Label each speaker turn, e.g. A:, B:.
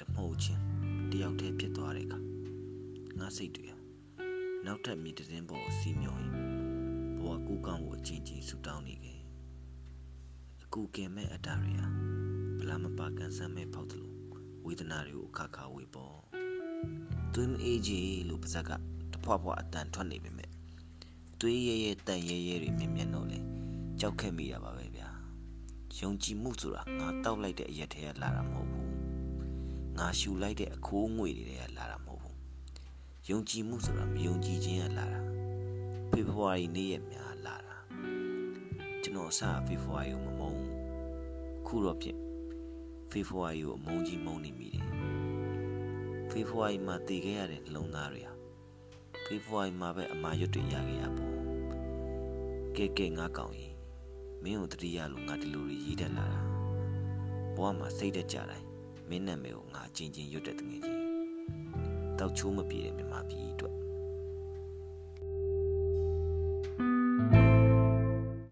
A: တမှုတ်ချင်းတယောက်တည်းဖြစ်သွားတဲ့အခါငါစိတ်တွေဟာနောက်ထပ်မြေတင်းပေါ်ကိုစီးမြော်ရင်ဘဝကူးကောင်းကိုအချင်းချင်းဆူတောင်းနေခဲ့အကူကင်မဲ့အတ္တတွေဟာဗလာမပါကန်ဆန်းမဲ့ဖောက်တယ်လို့ဝေဒနာတွေကိုအခါခါဝေပေါ်သွေးမအေးကြီးလို့ပါဇက်ကတဖွာဖွာအတန်ထွက်နေပေမဲ့သွေးရဲရဲတန်ရဲရဲတွေမြင်မြင်တော့လေကြောက်ခဲ့မိတာပါပဲဗျာယုံကြည်မှုဆိုတာငါတောက်လိုက်တဲ့အရက်ထဲကလာတာမဟုတ်ဘူး ငါရှူလိုက်တဲ့အခိုးငွေတွေကလာတာမဟုတ်ဘူးယုံကြည်မှုဆိုတာမယုံကြည်ခြင်းကလာတာဖေဖော်ဝါရီနေ့ရက်များလာတာကျွန်တော်အစဖေဖော်ဝါရီကိုမမုန်းခုတော့ဖြစ်ဖေဖော်ဝါရီကိုအမုန်းကြီးမုန်းနေမိတယ်ဖေဖော်ဝါရီမှာတည်ခဲ့ရတဲ့နှလုံးသားတွေဟာဖေဖော်ဝါရီမှာပဲအမာရွတ်တွေရခဲ့ရပေါ့ကဲကဲငါကောင်းရင်မင်းကိုတတိယလို့ငါဒီလိုတွေရေးတတ်လာတာဘဝမှာစိတ်တက်ကြတိုင်း မင်းနာမည်ကိုငါအချင်းချင်းရွတ်တဲ့တငယ်ချင်းတောက်ချိုးမပြေတဲ့မြမပြည်